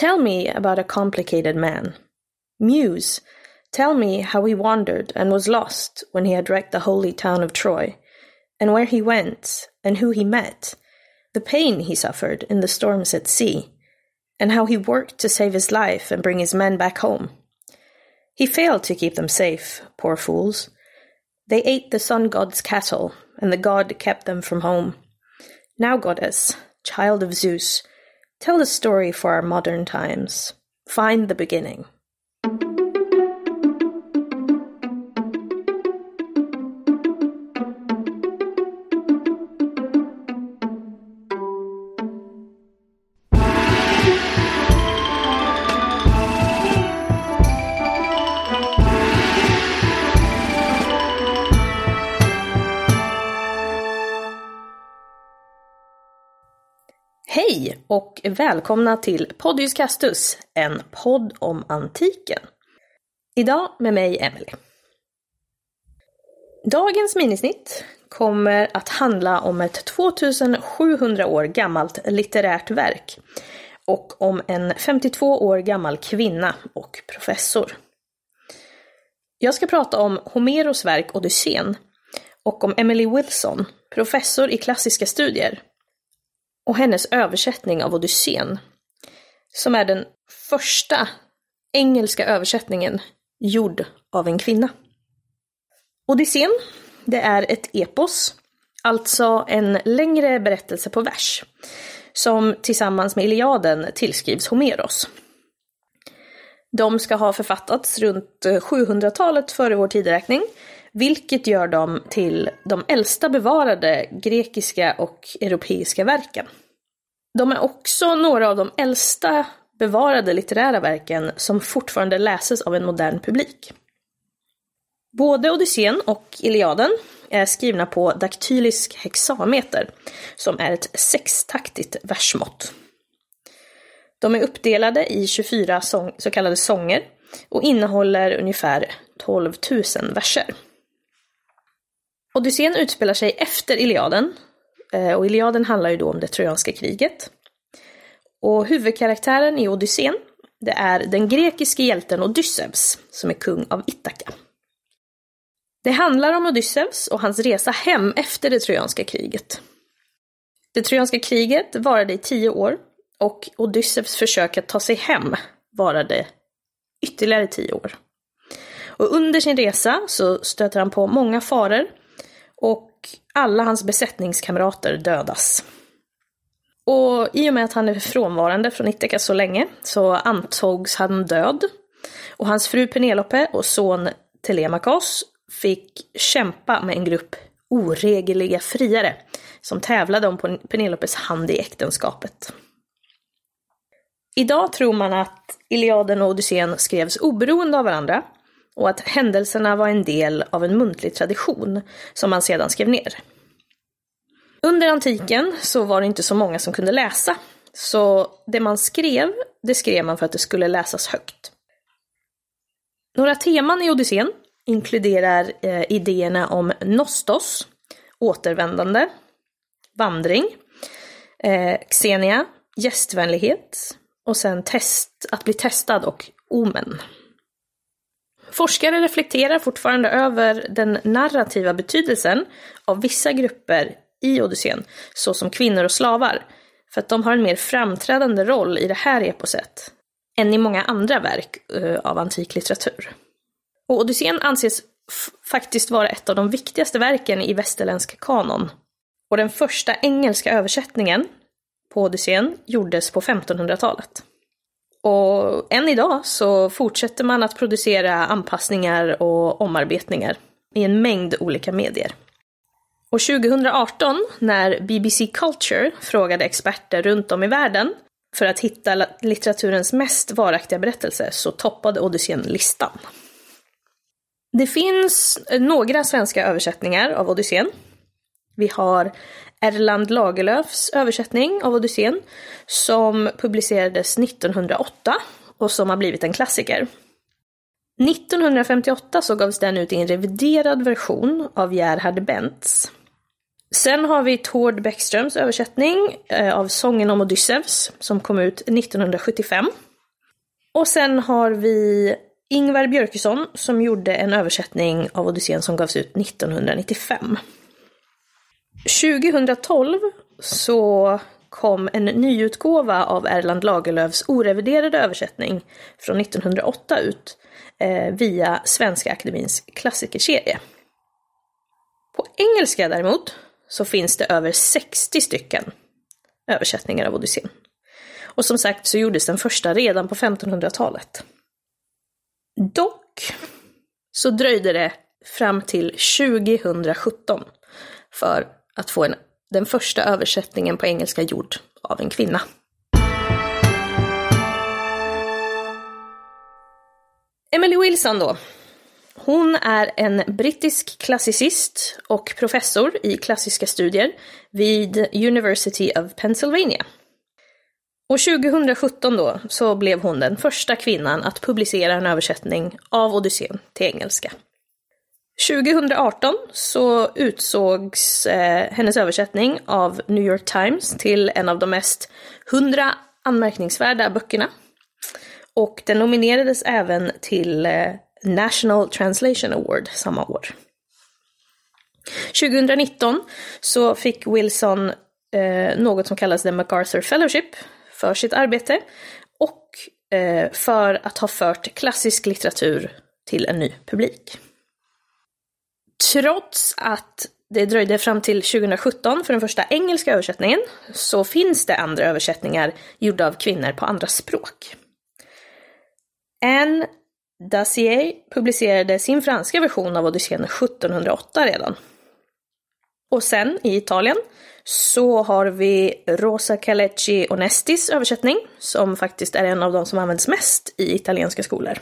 Tell me about a complicated man. Muse, tell me how he wandered and was lost when he had wrecked the holy town of Troy, and where he went, and who he met, the pain he suffered in the storms at sea, and how he worked to save his life and bring his men back home. He failed to keep them safe, poor fools. They ate the sun god's cattle, and the god kept them from home. Now, goddess, child of Zeus, tell the story for our modern times. Find the beginning. Och välkomna till Podius Castus, en podd om antiken. Idag med mig, Emily. Dagens minisnitt kommer att handla om ett 2700 år gammalt litterärt verk och om en 52 år gammal kvinna och professor. Jag ska prata om Homeros verk Odysseen och om Emily Wilson, professor i klassiska studier och hennes översättning av Odysseen, som är den första engelska översättningen gjord av en kvinna. Odysseen, det är ett epos, alltså en längre berättelse på vers, som tillsammans med Iliaden tillskrivs Homeros. De ska ha författats runt 700-talet före vår tideräkning, vilket gör dem till de äldsta bevarade grekiska och europeiska verken. De är också några av de äldsta bevarade litterära verken som fortfarande läses av en modern publik. Både Odysseen och Iliaden är skrivna på daktylisk hexameter, som är ett sextaktigt versmått. De är uppdelade i 24 så kallade sånger och innehåller ungefär 12 000 verser. Odysseen utspelar sig efter Iliaden, eh, och Iliaden handlar ju då om det trojanska kriget. Och huvudkaraktären i Odysseen, det är den grekiske hjälten Odysseus, som är kung av Ithaka. Det handlar om Odysseus och hans resa hem efter det trojanska kriget. Det trojanska kriget varade i tio år och Odysseus försök att ta sig hem varade ytterligare tio år. Och under sin resa så stöter han på många faror och alla hans besättningskamrater dödas. Och i och med att han är frånvarande från Ithaca så länge så antogs han död. Och hans fru Penelope och son Telemakos fick kämpa med en grupp oregeliga friare som tävlade om Penelopes hand i äktenskapet. Idag tror man att Iliaden och Odysseen skrevs oberoende av varandra och att händelserna var en del av en muntlig tradition som man sedan skrev ner. Under antiken så var det inte så många som kunde läsa, så det man skrev, det skrev man för att det skulle läsas högt. Några teman i Odysseen inkluderar eh, idéerna om nostos, återvändande, vandring, eh, xenia, gästvänlighet och sen test, att bli testad och omen. Forskare reflekterar fortfarande över den narrativa betydelsen av vissa grupper i Odysseen, såsom kvinnor och slavar, för att de har en mer framträdande roll i det här eposet än i många andra verk eh, av antik litteratur. Och Odysseen anses faktiskt vara ett av de viktigaste verken i västerländsk kanon. Och den första engelska översättningen på Odysseen gjordes på 1500-talet. Och än idag så fortsätter man att producera anpassningar och omarbetningar i en mängd olika medier. Och 2018, när BBC Culture frågade experter runt om i världen för att hitta litteraturens mest varaktiga berättelse, så toppade Odysseen listan. Det finns några svenska översättningar av Odysseen. Vi har Erland Lagerlöfs översättning av Odysseen som publicerades 1908 och som har blivit en klassiker. 1958 så gavs den ut i en reviderad version av Gerhard Bentz. Sen har vi Tord Bäckströms översättning eh, av Sången om Odysseus som kom ut 1975 Och sen har vi Ingvar Björkesson som gjorde en översättning av Odysseen som gavs ut 1995. 2012 så kom en nyutgåva av Erland Lagerlöfs oreviderade översättning från 1908 ut eh, via Svenska Akademins klassikerserie. På engelska däremot så finns det över 60 stycken översättningar av Odysseen. Och som sagt så gjordes den första redan på 1500-talet. Dock så dröjde det fram till 2017 för att få en, den första översättningen på engelska gjord av en kvinna. Emily Wilson då. Hon är en brittisk klassicist och professor i klassiska studier vid University of Pennsylvania. Och 2017 då så blev hon den första kvinnan att publicera en översättning av Odysseen till engelska. 2018 så utsågs eh, hennes översättning av New York Times till en av de mest 100 anmärkningsvärda böckerna. Och den nominerades även till eh, National Translation Award samma år. 2019 så fick Wilson eh, något som kallas The MacArthur Fellowship för sitt arbete och eh, för att ha fört klassisk litteratur till en ny publik. Trots att det dröjde fram till 2017 för den första engelska översättningen så finns det andra översättningar gjorda av kvinnor på andra språk. Anne Dacier publicerade sin franska version av Odysseen 1708 redan. Och sen i Italien så har vi Rosa Calecci Onestis översättning, som faktiskt är en av de som används mest i italienska skolor.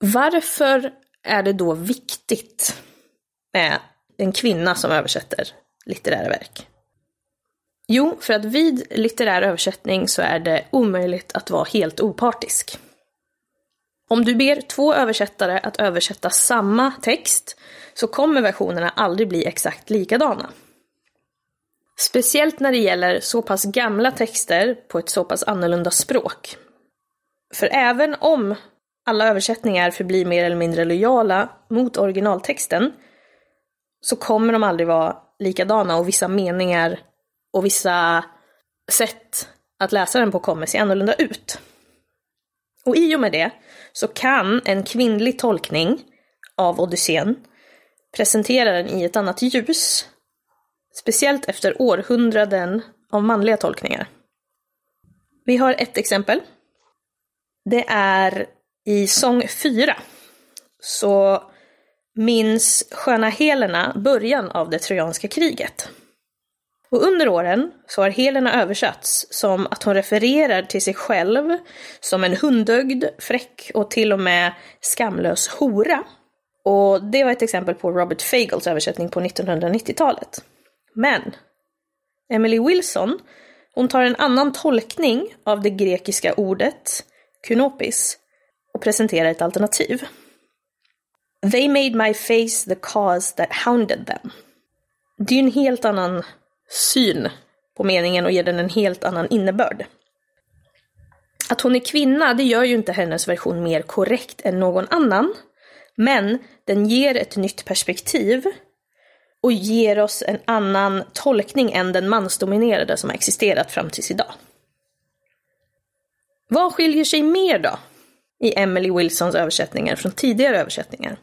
Varför är det då viktigt med en kvinna som översätter litterära verk? Jo, för att vid litterär översättning så är det omöjligt att vara helt opartisk. Om du ber två översättare att översätta samma text så kommer versionerna aldrig bli exakt likadana. Speciellt när det gäller så pass gamla texter på ett så pass annorlunda språk. För även om alla översättningar förblir mer eller mindre lojala mot originaltexten så kommer de aldrig vara likadana och vissa meningar och vissa sätt att läsa den på kommer se annorlunda ut. Och i och med det så kan en kvinnlig tolkning av Odysseen presentera den i ett annat ljus. Speciellt efter århundraden av manliga tolkningar. Vi har ett exempel. Det är i sång 4. Så minns sköna Helena början av det trojanska kriget. Och under åren så har Helena översatts som att hon refererar till sig själv som en hundögd, fräck och till och med skamlös hora. Och det var ett exempel på Robert Fagels översättning på 1990-talet. Men Emily Wilson, hon tar en annan tolkning av det grekiska ordet kunopis och presenterar ett alternativ. They made my face the cause that hounded them. Det är ju en helt annan syn på meningen och ger den en helt annan innebörd. Att hon är kvinna, det gör ju inte hennes version mer korrekt än någon annan. Men den ger ett nytt perspektiv och ger oss en annan tolkning än den mansdominerade som har existerat fram tills idag. Vad skiljer sig mer då i Emily Wilsons översättningar från tidigare översättningar?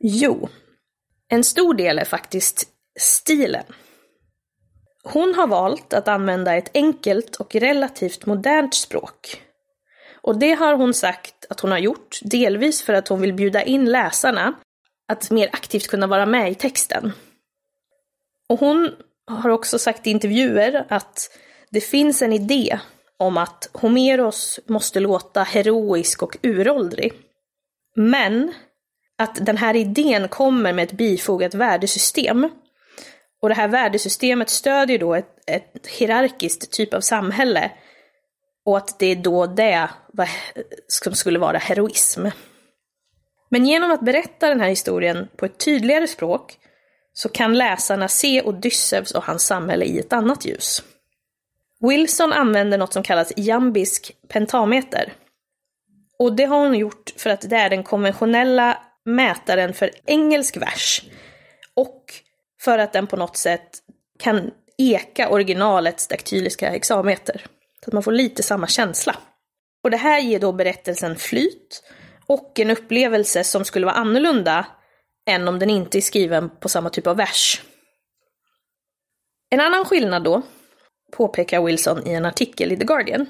Jo, en stor del är faktiskt stilen. Hon har valt att använda ett enkelt och relativt modernt språk. Och det har hon sagt att hon har gjort, delvis för att hon vill bjuda in läsarna att mer aktivt kunna vara med i texten. Och hon har också sagt i intervjuer att det finns en idé om att Homeros måste låta heroisk och uråldrig. Men att den här idén kommer med ett bifogat värdesystem och det här värdesystemet stödjer då ett, ett hierarkiskt typ av samhälle. Och att det är då det som skulle vara heroism. Men genom att berätta den här historien på ett tydligare språk så kan läsarna se Odysseus och hans samhälle i ett annat ljus. Wilson använder något som kallas jambisk pentameter. Och det har hon gjort för att det är den konventionella mätaren för engelsk vers. Och för att den på något sätt kan eka originalets daktyliska hexameter. Så att man får lite samma känsla. Och det här ger då berättelsen flyt och en upplevelse som skulle vara annorlunda än om den inte är skriven på samma typ av vers. En annan skillnad då, påpekar Wilson i en artikel i The Guardian.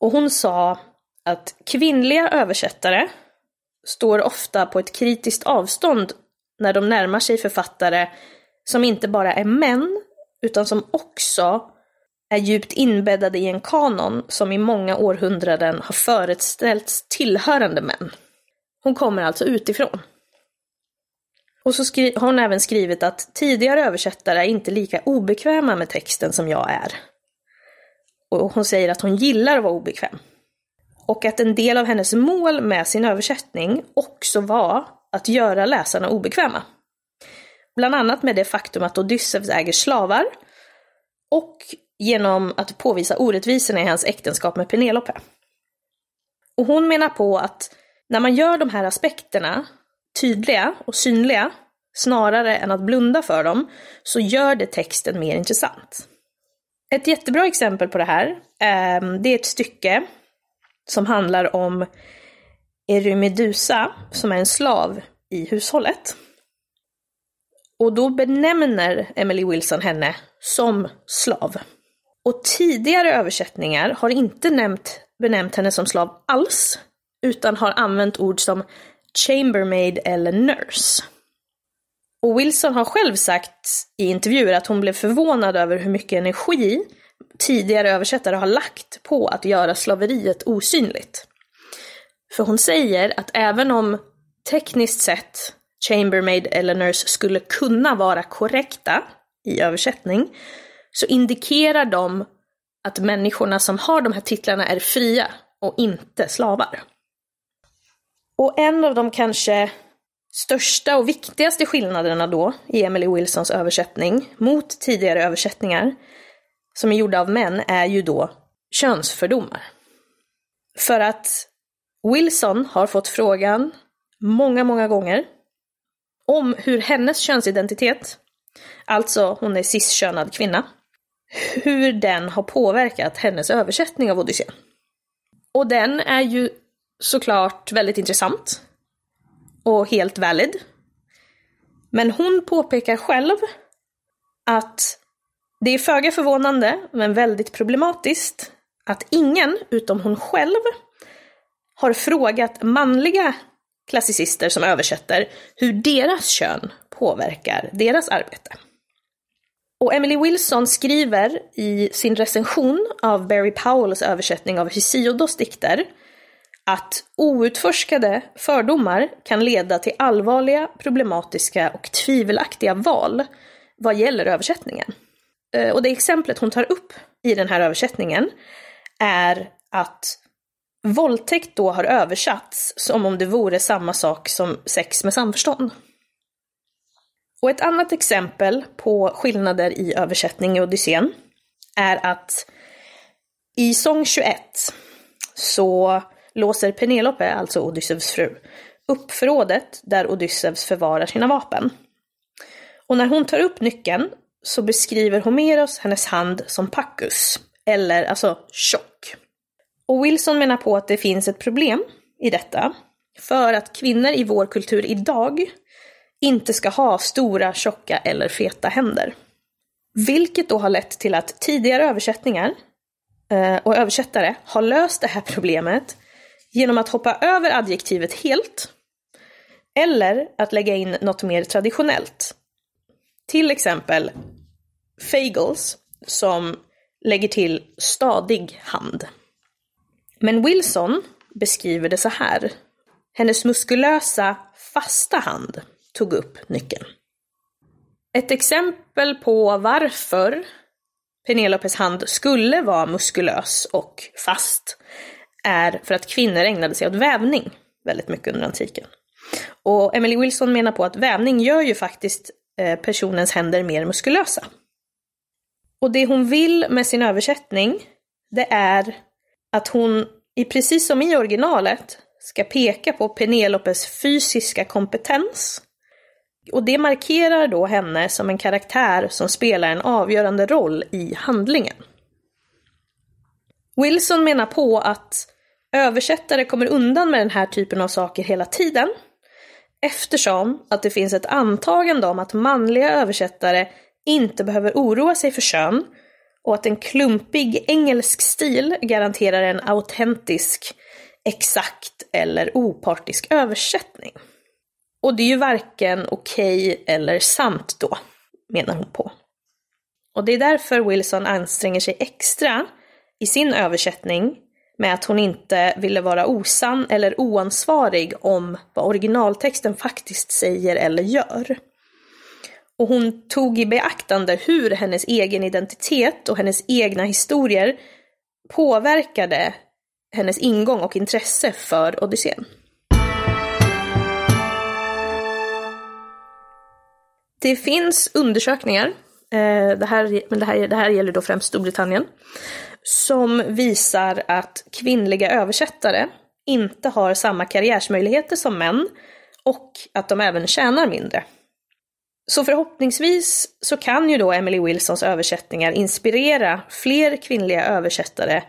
Och hon sa att kvinnliga översättare står ofta på ett kritiskt avstånd när de närmar sig författare som inte bara är män, utan som också är djupt inbäddade i en kanon som i många århundraden har föreställts tillhörande män. Hon kommer alltså utifrån. Och så har hon även skrivit att tidigare översättare är inte lika obekväma med texten som jag är. Och hon säger att hon gillar att vara obekväm. Och att en del av hennes mål med sin översättning också var att göra läsarna obekväma. Bland annat med det faktum att Odysseus äger slavar och genom att påvisa orättvisorna i hans äktenskap med Penelope. Och hon menar på att när man gör de här aspekterna tydliga och synliga, snarare än att blunda för dem, så gör det texten mer intressant. Ett jättebra exempel på det här, ehm, det är ett stycke som handlar om Erymedusa, som är en slav i hushållet. Och då benämner Emily Wilson henne som slav. Och tidigare översättningar har inte nämnt, benämnt henne som slav alls, utan har använt ord som chambermaid eller nurse. Och Wilson har själv sagt i intervjuer att hon blev förvånad över hur mycket energi tidigare översättare har lagt på att göra slaveriet osynligt. För hon säger att även om tekniskt sett chambermaid eller nurse skulle kunna vara korrekta i översättning, så indikerar de att människorna som har de här titlarna är fria och inte slavar. Och en av de kanske största och viktigaste skillnaderna då i Emily Wilsons översättning mot tidigare översättningar som är gjorda av män är ju då könsfördomar. För att Wilson har fått frågan många, många gånger om hur hennes könsidentitet, alltså hon är ciskönad kvinna, hur den har påverkat hennes översättning av Odysseen. Och den är ju såklart väldigt intressant och helt valid. Men hon påpekar själv att det är föga förvånande, men väldigt problematiskt, att ingen utom hon själv har frågat manliga klassicister som översätter hur deras kön påverkar deras arbete. Och Emily Wilson skriver i sin recension av Barry Powells översättning av Hesiodos dikter att outforskade fördomar kan leda till allvarliga, problematiska och tvivelaktiga val vad gäller översättningen. Eh, och det exemplet hon tar upp i den här översättningen är att våldtäkt då har översatts som om det vore samma sak som sex med samförstånd. Och ett annat exempel på skillnader i översättning i Odysseen är att i sång 21 så låser Penelope, alltså Odysseus fru, upp förrådet där Odysseus förvarar sina vapen. Och när hon tar upp nyckeln så beskriver Homeros hennes hand som packus, eller alltså tjock. Och Wilson menar på att det finns ett problem i detta, för att kvinnor i vår kultur idag inte ska ha stora, tjocka eller feta händer. Vilket då har lett till att tidigare översättningar eh, och översättare har löst det här problemet genom att hoppa över adjektivet helt eller att lägga in något mer traditionellt. Till exempel Fagels som lägger till stadig hand. Men Wilson beskriver det så här. Hennes muskulösa, fasta hand tog upp nyckeln. Ett exempel på varför Penelopes hand skulle vara muskulös och fast är för att kvinnor ägnade sig åt vävning väldigt mycket under antiken. Och Emily Wilson menar på att vävning gör ju faktiskt eh, personens händer mer muskulösa. Och det hon vill med sin översättning, det är att hon, i precis som i originalet, ska peka på Penelopes fysiska kompetens. Och det markerar då henne som en karaktär som spelar en avgörande roll i handlingen. Wilson menar på att översättare kommer undan med den här typen av saker hela tiden eftersom att det finns ett antagande om att manliga översättare inte behöver oroa sig för kön och att en klumpig engelsk stil garanterar en autentisk, exakt eller opartisk översättning. Och det är ju varken okej okay eller sant då, menar hon på. Och det är därför Wilson anstränger sig extra i sin översättning med att hon inte ville vara osann eller oansvarig om vad originaltexten faktiskt säger eller gör. Och hon tog i beaktande hur hennes egen identitet och hennes egna historier påverkade hennes ingång och intresse för Odysseen. Det finns undersökningar, eh, det här, men det här, det här gäller då främst Storbritannien, som visar att kvinnliga översättare inte har samma karriärsmöjligheter som män och att de även tjänar mindre. Så förhoppningsvis så kan ju då Emily Wilsons översättningar inspirera fler kvinnliga översättare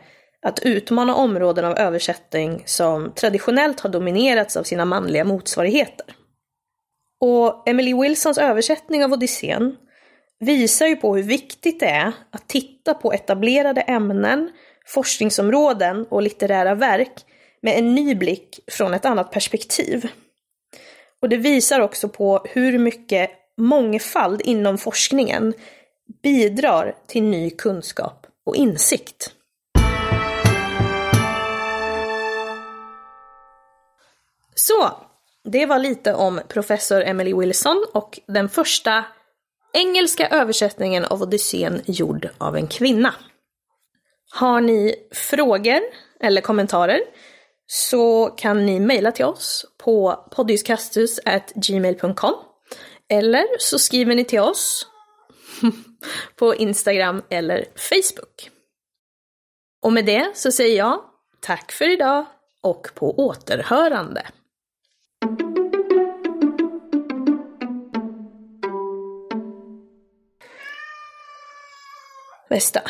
att utmana områden av översättning som traditionellt har dominerats av sina manliga motsvarigheter. Och Emily Wilsons översättning av Odysseen visar ju på hur viktigt det är att titta på etablerade ämnen, forskningsområden och litterära verk med en ny blick från ett annat perspektiv. Och det visar också på hur mycket mångfald inom forskningen bidrar till ny kunskap och insikt. Så, det var lite om professor Emily Wilson och den första engelska översättningen av Odysseen gjord av en kvinna. Har ni frågor eller kommentarer så kan ni mejla till oss på poddiskastus@gmail.com eller så skriver ni till oss på Instagram eller Facebook. Och med det så säger jag tack för idag och på återhörande. Bästa.